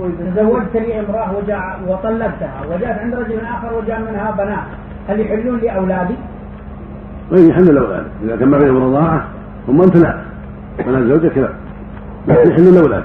يقول تزوجت لي امرأة وجاء وطلقتها وجاءت عند رجل آخر وجاء منها بنات هل يحلون لي أولادي؟ وين يحل الاولاد إذا كان ما بينهم رضاعة ثم أنت لا. بنات زوجك لا. لكن يحل الاولاد